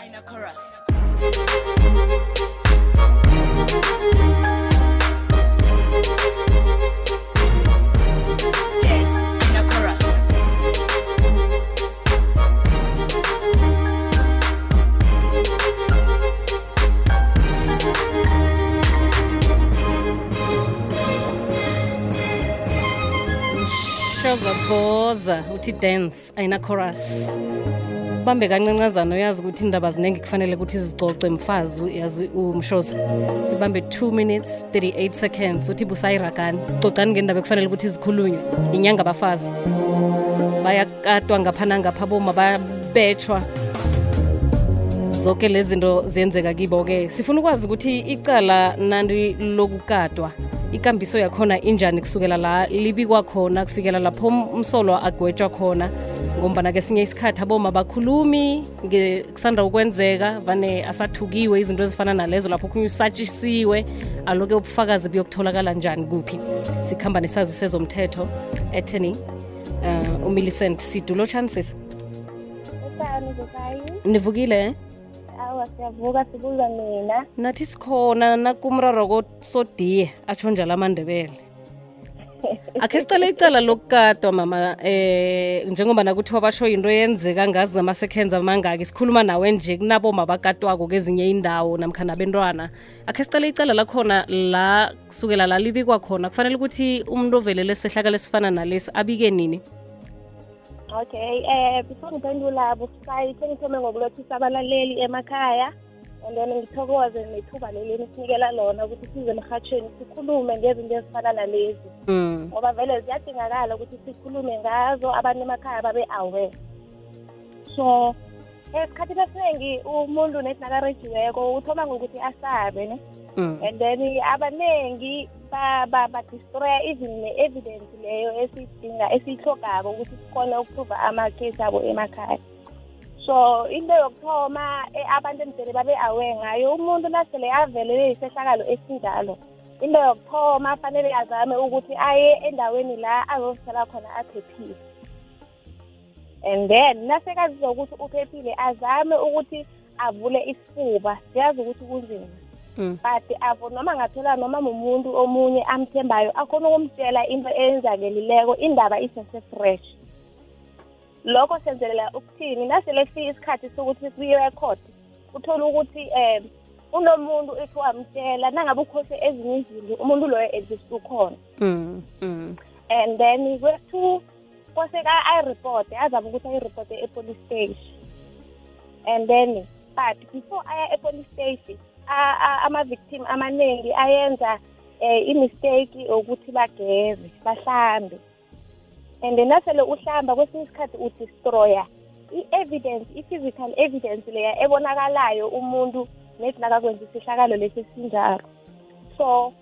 In a chorus. Uh, dance in a chorus. Shoza Boza, uti dance, aina chorus. Bambe kancancazana uyazi ukuthi indaba ziningi kufanele ukuthi zicoce. Mfazi yazi umshoza ibambe 2 minutes 38 seconds. Uthi busayiragani cocani ngendaba ekufanele ukuthi zikhulunywe. Inyanga abafazi bayakatwa ngapha nangapha boma babetshwa zonke lezi zinto ziyenzeka kibo-ke. Sifuna ukwazi ukuthi icala nandi lokukatwa ikambiso yakhona injani kusukela la libikwa khona kufikela lapho umsolo agwetshwa khona. Ngombana kesinye isikhathi aboma bakhulumi kusanda ukwenzeka vane asathukiwe izinto ezifana nalezo lapho okhunye usatshisiwe aloke ubufakazi buyokutholakala njani kuphi. Sikhamba nesazi sezomthetho um uh, umillicent sidulo chances nivukile Awa siyavuka sibuza mina. nathi sikhona nakumraro kosodiye atsho njalo amandebele. Akhe sicale icala lokukatwa mama eh njengoba nakuthiwa basho yinto yenzeka ngazi ama-seconds amangaki sikhuluma nawe nje kunabo mabakatwako kezinye indawo namkha nabentwana. Akhe sicale icala lakhona la kusukela la libikwa khona kufanele ukuthi umuntu ovelele sehlakala esifana nalesi abike nini Okay, eh before ngiphendula busayi ngithome ngokulothisa abalaleli emakhaya and then ngithokoze nethuba leli nisinikela lona ukuthi size emhathweni sikhulume ngezinto ezifana nalezi mm. ngoba vele ziyadingakala ukuthi sikhulume ngazo abantu emakhaya babe aware so esikhathi esiningi umuntu nethi nakarejiweko uthoma ngokuthi asabe ne Mm. and then abanengi ba- ba- badestroya even ne-evidence leyo esiyidinga esiyihlogako ukuthi sikhone ukuprova ama-case abo emakhaya so into yokuthoma eh, abantu emdele babe aware ngayo umuntu nasele avelele yisehlakalo esinjalo into yokuthoma fanele azame ukuthi aye endaweni la azozithola khona aphephile and then nasekazizwa ukuthi uphephile azame ukuthi avule isifuba siyazi ukuthi kunzima. But avo noma ngathola noma mumuntu omunye amthembayo akhona ukumtshela into eyenzakelileko indaba isese-fresh lokho senzelela ukuthini nasele kufika isikhathi sokuthi kuyiwe court uthole ukuthi um unomuntu ethi wamtshela nangabe ukhose ezinye izinto umuntu loyo at least ukhona Mm. Mm. and then kwethu koseka ayiripote azame ukuthi ayiripote e-police station and then but before aya e-police station ama-victim amaningi ayenza um i-mistake ukuthi bageze bahlambe. And then nasele uhlamba kwesinye isikhathi udestroya. I-evidence i-physical evidence leya ebonakalayo umuntu nethi nakakwenza isihlakalo lesi esinjalo. So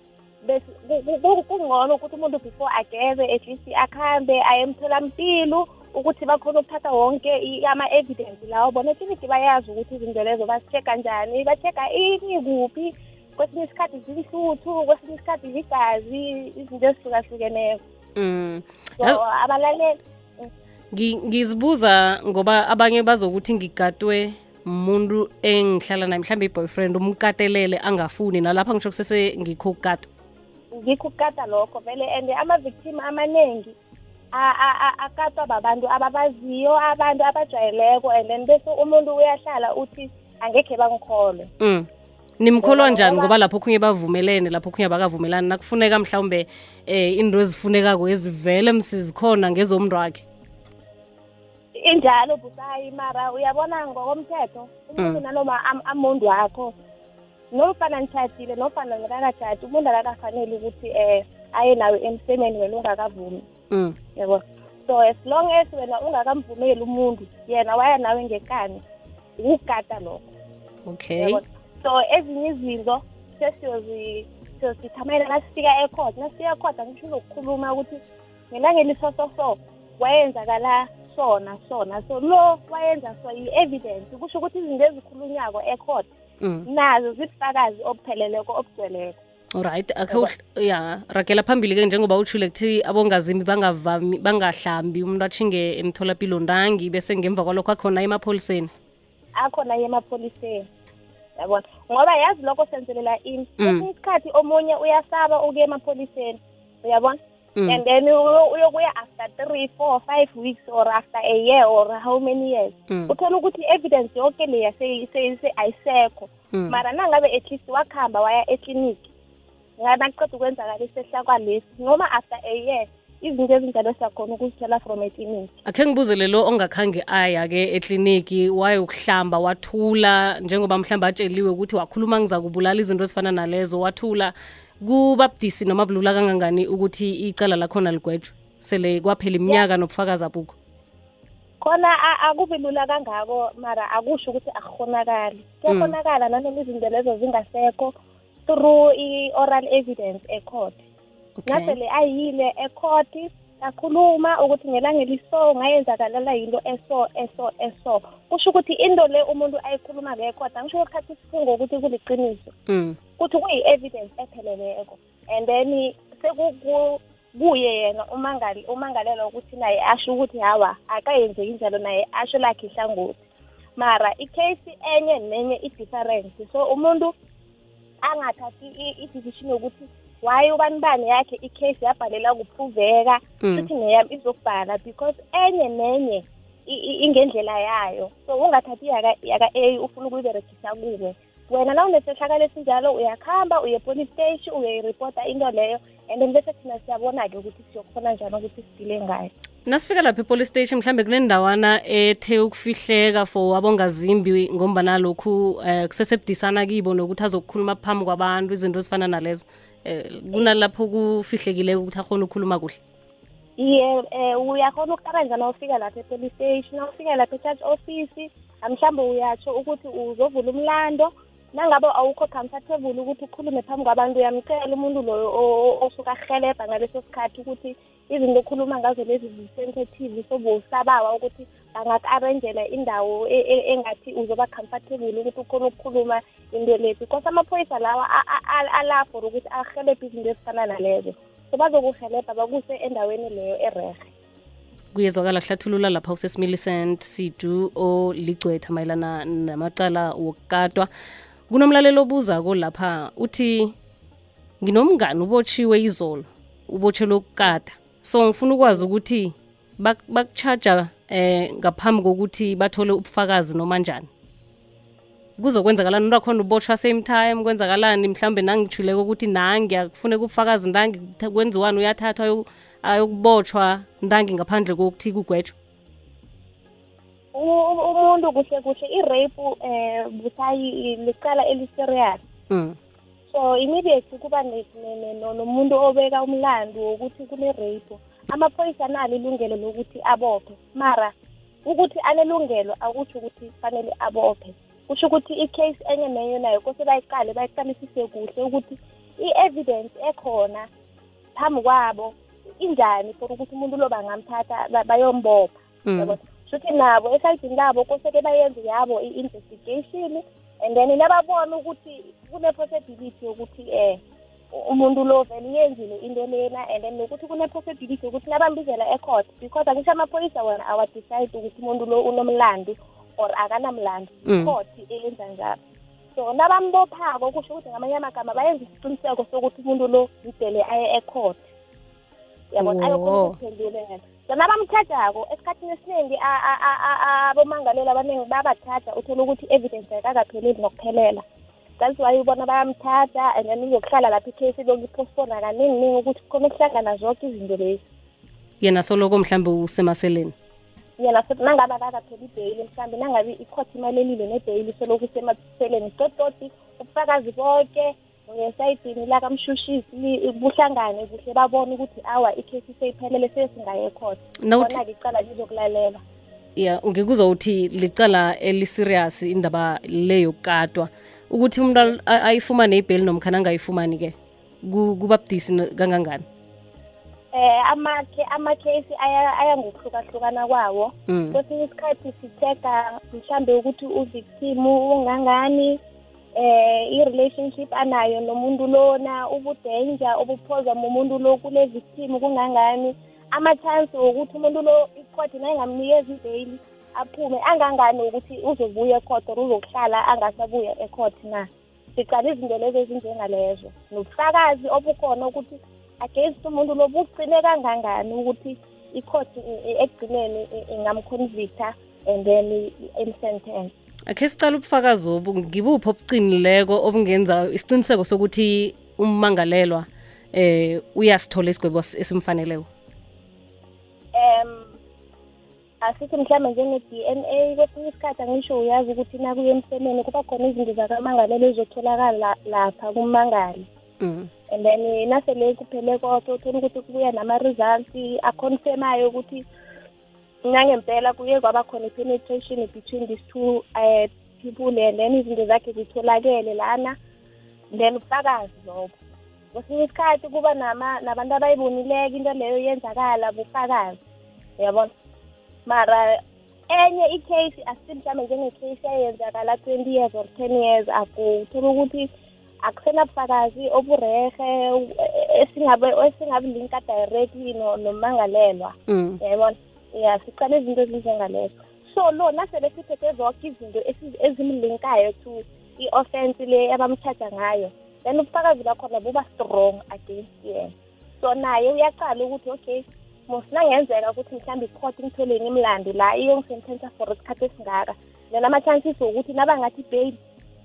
kungcono ukuthi umuntu before ageze at least akhambe aye emtholampilo ukuthi bakhona ukuthatha wonke ama-evidence lawo. Bona ethiniki bayazi ukuthi izinto lezo bazisheka njani basheka ini kuphi kwesinye isikhathi zinhluthu kwesinye isikhathi ligazi izinto ezihlukahlukeneko. Mm. so abalaleli Ngi- ngizibuza ngoba abanye bazokuthi ngigatwe umuntu engihlala naye mhlawumbe i-boyfriend umkatelele angafuni nalapha ngisho kusese ngikho ukukatwa. Ngikho ukukata lokho vele and ama-victim amaningi akatwa babantu ababaziyo abantu abajwayeleko and then bese umuntu uyahlala uthi angekhe bangikholwe mm. nimkholwa Ngoba- njani ngoba- ngoba lapho khunye bavumelene lapho khunye bakavumelani nakufuneka mhlawumbe eh into ezifunekako ezivele msizikhona ngezomntu wakhe injalo busayi mara uyabona ngokomthetho umuntu Mm. nanoma am- amuntu wakho nofana nitshadile nofana nikakatshadi umuntu akakafanele ukuthi um aye nawe emsemeni wena ungakavumi. Mm. yabo so as long as wena ungakamvumeli umuntu yena waya nawe ngekani ukugada lokho. Okay. Yabo so ezinye izinto sesiyozi- siyozithamela nasifika ecourt nasifika ecourt angisho uzokukhuluma ukuthi mina ngeliso so so wayenzakala sona sona. So lo wayenza so yi-evidence kusho ukuthi izinto ezikhulunyako ecourt mm. Nazo zibufakazi obupheleleko obugcweleko. Alright akhe uhl- ya ragela phambili-ke njengoba utshile kuthi abongazimbi bangavami bangahlambi umuntu athinge emtholapilo ndangi bese ngemva kwalokho akhona emapholiseni. Akhona emapholiseni. Yabona ngoba yazi lokho senzelela ini. Mm. kwesinye isikhathi omunye uyasaba ukuya emapholiseni. Uyabona? Mm. and then uyo- uyokuya after three four five weeks or after a year or how many years Mm. uthola ukuthi i-evidence yonke leya se- se- se- ayisekho Mm. mara nangabe at least wakuhamba waya ekliniki nakuqeda ukwenzakala isehla kwalesi noma after a year izinto ezinjalo siyakhona ukuzithola from ekliniki akhe ngibuzele lo ongakhange aya-ke ekliniki wayokuhlamba wathula njengoba mhlawumbe atsheliwe ukuthi wakhuluma ngiza kubulala izinto ezifana nalezo wathula kuba budisi noma bulula kangangani ukuthi icala lakhona ligwetshwe? Sele kwaphela iminyaka nobufakazi abukho. Khona a- akubi lula kangako mara akusho ukuthi akukhonakali kuyakhonakala nanoma izinto lezo zingasekho through i-oral evidence ecourt. Okay. Nasele ayile ecourt akhuluma ukuthi ngelangeliso ngayenzakalela yinto eso eso eso. Kusho ukuthi into le umuntu ayikhuluma-ke ecourt angisho ukuthatha isifungo ukuthi kuliqiniso. Mm. kuthi kuyi-evidence epheleleko. And then sekuku- kuye yena umangalela ukuthi naye asho ukuthi hawa akayenzeki njalo naye asho lakhe ihlangothi. Mara icase enye nenye i-difference. So umuntu angathathi i-decision yokuthi why ubanibani yakhe icase yabhalela kuphuveka? Mm. futhi neyami izokubhala because enye nenye i- i- ingendlela yayo. So ungathathi yaka yaka A ufuna ukuyiberegisa kuwe. Wena la unesehlakalo esinjalo uyakuhamba uye police station uyayiripota into leyo and then bese thina siyabona-ke ukuthi siyokhona njani ukuthi sidile ngayo. Nasifika lapha epolice station mhlambe kunendawana ethe ukufihleka for abongazimbi ngombana lokhu um kusesebudisana kibo nokuthi azokukhuluma phambi kwabantu izinto ezifana nalezo. um kunalapho kufihlekileko ukuthi akhona ukukhuluma kuhle? Iye um uyakhona ukuqala njani ufika lapha epolice station nawufika lapha e-church office mhlawumbe uyatsho ukuthi uzovula umlando nangabe awukho comfortable ukuthi ukhulume phambi kwabantu uyamcela umuntu loyo o- o- osuke ahelebha ngaleso sikhathi ukuthi izinto okhuluma ngazo lezi zi-sensitive so bowusabawa ukuthi bangaku-arrangela indawo e- e- engathi uzoba comfortable ukuthi ukhona ukukhuluma into le because amaphoyisa lawa a- a- a- ala for ukuthi ahelebhe izinto ezifana nalezo. So bazokuhelebha bakuse endaweni leyo erehe kuyezwakala hlathulula lapha usesimilicent sidu oligcwetha mayelana namacala wokukatwa. Kunomlalelo obuzako lapha uthi nginomngani ubotshiwe izolo ubotshelwe ukukata. So ngifuna ukwazi ukuthi bak- bakutshaja eh ngaphambi kokuthi bathole ubufakazi noma njani. Kuzokwenzakalani? Umntu akhona ubotshwa same time kwenzakalani? Mhlawumbe nangijhileko ukuthi nangi akufuneka ubufakazi ndangi kwenziwani? Uyathathwa ayo- ayokubotshwa ndangi ngaphandle kokuthi u- umuntu kuhle kuhle i-rape um busayi licala eli-serious. Mm. so immediately kuba nomuntu obeka umlandu wokuthi kune-rape amaphoyisa analo ilungelo lokuthi abophe. Mara ukuthi anelungelo akutsho ukuthi fanele abophe. Kusho ukuthi i-case enye nenye nayo kose bayiqale bayiqalisise kuhle ukuthi i-evidence ekhona phambi kwabo injani for ukuthi umuntu lo bangamthatha ba- bayombopha. Mm. Shuthi nabo esayidini labo koseke bayenze yabo i-investigation and then nababona ukuthi kune-possibility yokuthi um umuntu lo vele uyenzile into lena and then nokuthi kune-possibility yokuthi nabambizela ecourt because angisho amaphoyisa wona awadecide ukuthi umuntu lo unomlandu or akanamlandu Mm. icourt eyenza njalo so nabambophako kusho ukuthi ngamanye amagama bayenza isiqiniseko sokuthi umuntu lo yidele aye ecourt yabona ayokhona Wo. ukuphendulela so nabamthathako esikhathini esiningi a- a- a- a- abomangaleli abaningi babathatha uthole ukuthi i-evidence ayikakapheleli nokuphelela that's why ubona bayamthatha and then uzokuhlala lapho ikhesi lokupostpona kaningi-ningi ukuthi khona ukuhlangana zonke izinto lezi. Yena soloko mhlawumbe usemaseleni? Yena futhi nangabe akakatholi ibheyili mhlawumbe nangabe ikhothi imalelile nebheyili selokhu semaseleni tototi ubufakazi bonke ngesayidini lakamshushisi buhlangane kuhle babone ukuthi awa ikhesi seyiphelele sesingaye ekhotha Nawuthi- khona-ke icala lizokulalela. Ya ngikuza uthi licala eliserious indaba le yokukatwa. Ukuthi umuntu ayifumane ibheli nomkhana angayifumani-ke ku- kuba budisi kangangani? Eh amakhe amakhesi aya aya ngokuhlukahlukana kwawo. Mm. kwesinye isikhathi sitheka mhlambe ukuthi uvictim ungangani eh i-relationship anayo nomuntu lona ubudenja obuphozwa mumuntu lo kule victim kungangani ama-chance wokuthi umuntu lo ikhodi nayingamnikeza ibheyili aphume angangani ukuthi uzobuya ecourt or uzokuhlala angasabuya ecourt na siqala izinto lezo ezinjengalezo nobufakazi obukhona ukuthi against umuntu lo bugcine kangangani ukuthi i-court ekugcineni ingamconvicta and then imsentence akhe sicala ubufakazi obu ngibuphi obuqinileko obungenza isiqiniseko sokuthi ummangalelwa eh uyasithola isigwebo esimfaneleyo um asithi mhlawumbe njenge-DNA kwesinye isikhathi angisho uyazi ukuthi nakuye emsemeni kuba khona izinto zakamangalelo ezizotholakala lapha kummangali mm. and then nasele kuphele konke uthola ukuthi kubuya nama-results aconfirmayo ukuthi nangempela kuye kwaba khona i-penetration between these two uh, people and then izinto zakhe zitholakele lana. Then ubufakazi lobo. Kwesinye isikhathi kuba nabantu abayibonileko into leyo yenzakala bufakazi uyabona? Mara enye icase asithi mhlawumbe njengecase eyenzakala twenty years or ten years ago uthola ukuthi akusenabufakazi oburehe esingabulinka directly nomangalelwa mm. yayibona ya siqala izinto ezinjengalezo so lo nasele siphethe zonke izinto ezimlinkayo to i-offense le abamthatha ngayo then ubufakazi bakhona buba strong against yena. So naye uyaqala ukuthi okay mosinangenzeka ukuthi mhlawumbe i-court ngitholeni imlando la iyongisentensa for isikhathi esingaka then ama-chances wokuthi nabangathi bail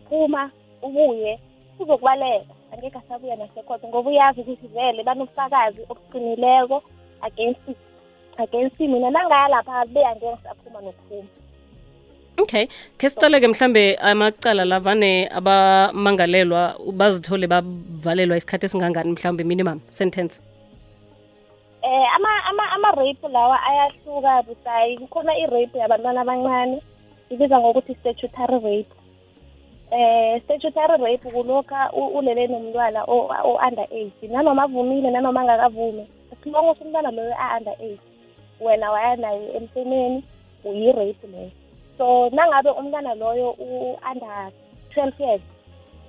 phuma ubuye uzokubaleka angeke asabuya nasecourt ngoba uyazi ukuthi vele banobufakazi obuqinileko against against mina nangaya lapha be angeke ngisaphuma nokuphuma. Okay khe sicaleke mhlambe amacala lavane abamangalelwa bazithole bavalelwa isikhathi esingangani mhlawumbe minimum sentence? Eh ama ama ama rape lawa ayahluka busayi kukhona i-rape yabantwana abancane ibiza ngokuthi statutory rape. Eh statutory rape kulokha ulele nomntwana o-under age nanoma avumile nanoma angakavumi silongo somntwana loyo a-under eight wena waya naye emsemeni uyi-rape leyo. So nangabe umntwana loyo u-under twelve years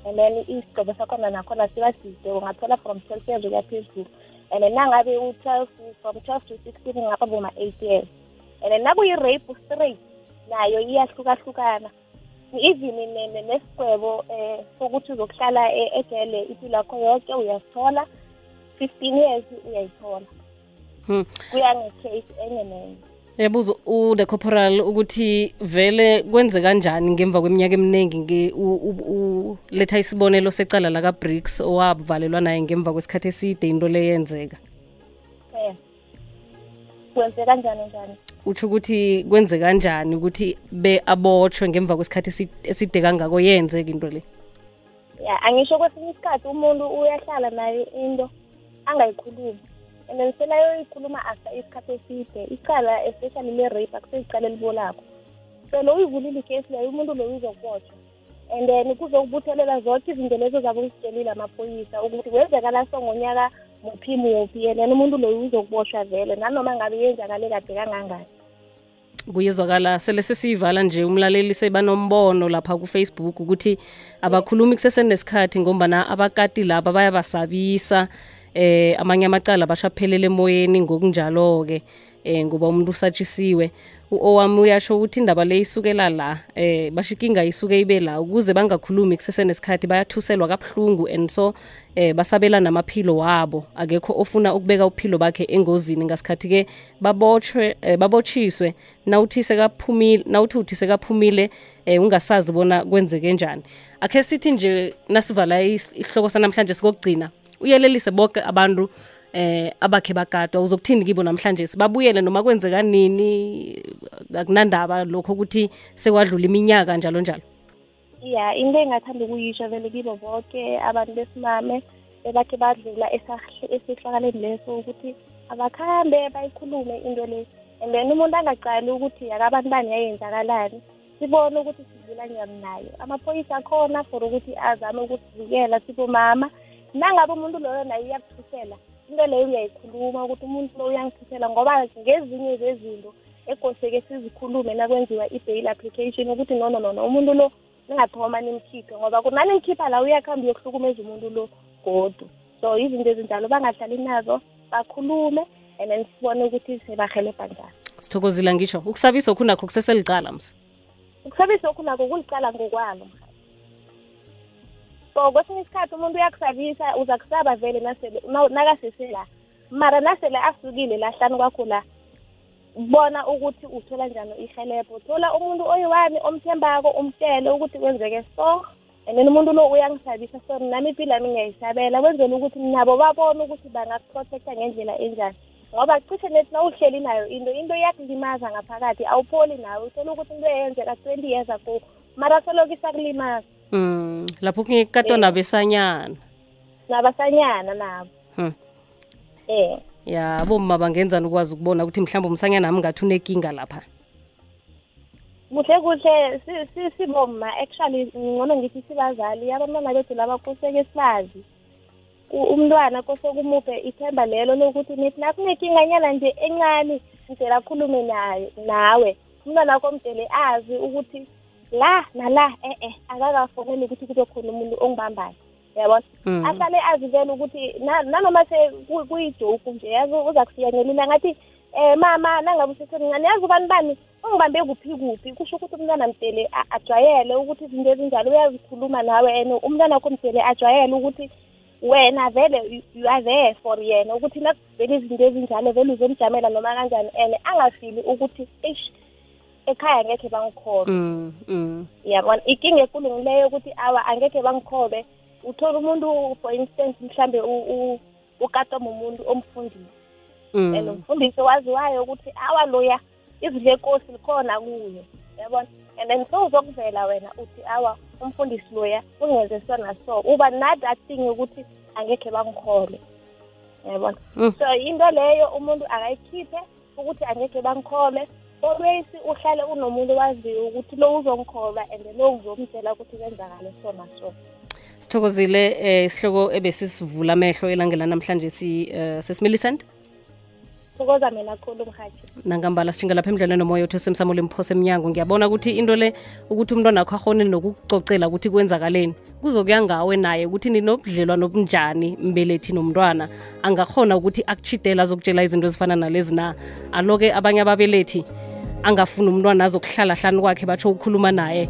and then isigqebo sakhona nakhona siba side ungathola from twelve years ukuya phezulu. And then nangabe u-twelve from twelve to sixteen ngapha boma-eight years. And then nakuyi-rape straight nayo iyahlukahlukana. Even nesigwebo um sokuthi uzokuhlala ejele impilo yakho yonke uyasithola fifteen years uyayithola. Kuya ngecase enye nenye. Yabuza u-the corporal ukuthi vele kwenze kanjani ngemva kweminyaka eminingi uletha isibonelo secala laka-bricks owavalelwa naye ngemva kwesikhathi eside into leyenzeka um kwenze kanjani njani? Utsho ukuthi kwenze kanjani ukuthi be abotshwe ngemva kwesikhathi eside kangako yenzeka into le? Ya angisho kwesinye isikhathi umuntu uyahlala nayo into angayikhulumi. And then selayoyikhuluma after isikhathi eside icala especially le-rape akuseyicala elibolako so lo uyivulile ikesi leyo umuntu loyo uzokubotshwa and then kuzokubuthelela zonke izinto lezo zabe uzitshelile amaphoyisa ukuthi wenzekala so ngonyaka muphi muphi and then umuntu loyo uzokuboshwa vele nanoma ngabe yenzakale kade kangangani. Kuyezwakala sele sesiyivala nje umlaleli sebanombono lapha kufacebook ukuthi abakhulumi kusesenesikhathi ngombana abakati laba bayabasabisa. Eh amanye amacala bashaphelele emoyeni ngokunjalo-ke eh ngoba umuntu usatshisiwe. Owami uyasho ukuthi indaba le isukela la eh bashikinga isuke ibe la ukuze bangakhulumi kusesenesikhathi bayathuselwa kabuhlungu and so eh basabela namaphilo wabo. Akekho ofuna ukubeka uphilo bakhe engozini ngasikhathi ke babotshwe eh, babotshiswe nawuthi sekaphumile nawuthi uthi sekaphumile eh ungasazi bona kwenzeke njani. Akhe sithi nje nasivala isihloko sanamhlanje sikokugcina. Uyelelise bonke abantu eh abakhe bagadwa uzokuthini kibo namhlanje sibabuyele noma kwenzeka nini akunandaba lokho ukuthi sekwadlula iminyaka njalo njalo. Ya into engathanda ukuyisho vele kibo bonke abantu besimame ebakhe badlula esihlakaleni leso ukuthi abakhambe bayikhulume into le. And then umuntu angaqali ukuthi yakabantani yayenzakalani sibone ukuthi sidlula njani nayo amaphoyisa akhona for ukuthi azame ukusivikela sibomama. Nangabe umuntu loyo naye iyakuthusela into leyo uyayikhuluma ukuthi umuntu lo uyangithusela ngoba ngezinye zezinto ekoseke sizikhulume nakwenziwa i-bail application ukuthi nono nono umuntu lo ningathoma nimkhiphe ngoba kunanimkhipha la uyakuhamba uyokuhlukumeza umuntu lo godu. So izinto ezinjalo bangahlali nazo bakhulume and then sibone ukuthi sebahelebha njani. Sithokozile ngisho ukusabisa okhunakho kuseselicala msa ukusabisa okhu nako kulicala ngokwalo so kwesinye isikhathi umuntu uyakusabisa uza kusaba vele nasele na- nakasesela. Mara nasele asukile lahlani kwakho la bona ukuthi uthola njani ihelebho thola umuntu oyi-one omthembako umtshele ukuthi kwenzeke so and then umuntu lo uyangisabisa so nami impilo yami ngiyayisabela. Kwenzela ukuthi nabo babone ukuthi bangakuprotecta ngendlela enjani. Ngoba cishe nethi na uhleli nayo into into iyakulimaza ngaphakathi awupholi nawe. Uthola ukuthi into eyenzeka twenty years ago mara soloko isakulimaza. Mm. lapho kungekatwa nabesanyana nabasanyana nabo. Hmm. eh. Ya bomma bangenzani ukwazi ukubona ukuthi mhlawumbe umsanyana nami ngathi unenkinga lapha? Kuhle kuhle. Si- si- sibomma actually ngcono ngithi sibazali abantwana bethu laba kuseke sibazi. U- umntwana kose kumuphe ithemba lelo lokuthi nithi nakunenkinganyana nje encane mdele akhulume nayo nawe. Umntwana wakho mdele azi ukuthi la nala e-e akakafoneli ukuthi kube khona umuntu ongibambayo yabona Mm. ahlale azi vele ukuthi na- nanoma kuyijoku nje yazi uza kusiyanyelela ngathi um mama nangabe usesemncane yazi ubani bani ungibambe kuphi kuphi kusho ukuthi umntwana mdele ajwayele ukuthi izinto ezinjalo uyazikhuluma nawe and umntwana wakho mdele ajwayele ukuthi wena vele you are there for yena ukuthi nakuvele izinto ezinjalo vele uzomjamela noma kanjani and angafili ukuthi eish ekhaya ngekhe bangikhobe mm. mm. yabona inkinga ekulu ngileyo ukuthi awa angekhe bangikhobe uthola umuntu for instance mhlambe u- u- ukatoma umuntu omfundisi and mm. umfundisi waziwayo ukuthi awa loya izwi lenkosi likhona kuye yabona and then sowuzokuvela wena uthi awa umfundisi loya ungenze so na so uba nathi atinge ukuthi angekhe bangikhole yabona Mm. so into leyo umuntu akayikhiphe ukuthi angekhe bangikhole always uhlale unomuntu owaziyo ukuthi lo uzongikhoba and lo ngizomtshela ukuthi kwenzakale so. Sithokozile um isihloko ebesisivula amehlo elangela namhlanje si uh, sesimilicent thokoza mina khulu mhathi nangambala sitshinga lapha emdlalweni nomoya othi osemsamule mphosa emnyango ngiyabona ukuthi into le ukuthi umntwana wakho ahone nokukucocela ukuthi kwenzakaleni kuzokuya ngawe naye ukuthi ninobudlelwano obunjani mbelethi nomntwana. Angakhona ukuthi akuchidela azokutshela izinto ezifana nalezi na. Aloke abanye ababelethi angafuni umntwana azokuhlala hlani kwakhe batsho ukukhuluma naye.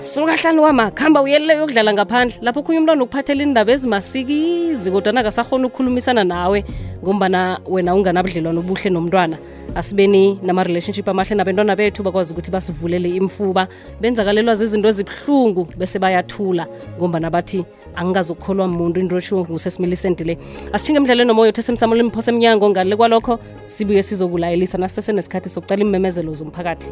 Suka hlani wama khamba uyelele yokudlala ngaphandle lapho khunye umntwana ukuphathela indaba ezimasikizi kodwa nakasakhona ukukhulumisana nawe ngombana wena unganabudlelwano obuhle nomntwana asibeni nama-relationship amahle nabentwana bethu bakwazi ukuthi basivulele imfuba. Benzakalelwa zizinto ezibuhlungu bese bayathula ngombana bathi angingazukukholwa muntu into eshiwo ngusesimilicent le emdlalweni nomoya othe semsamula imphosa emnyango. Ngale kwalokho sibuye sizokulayelisa nasisesenesikhathi sokucala imemezelo zomphakathi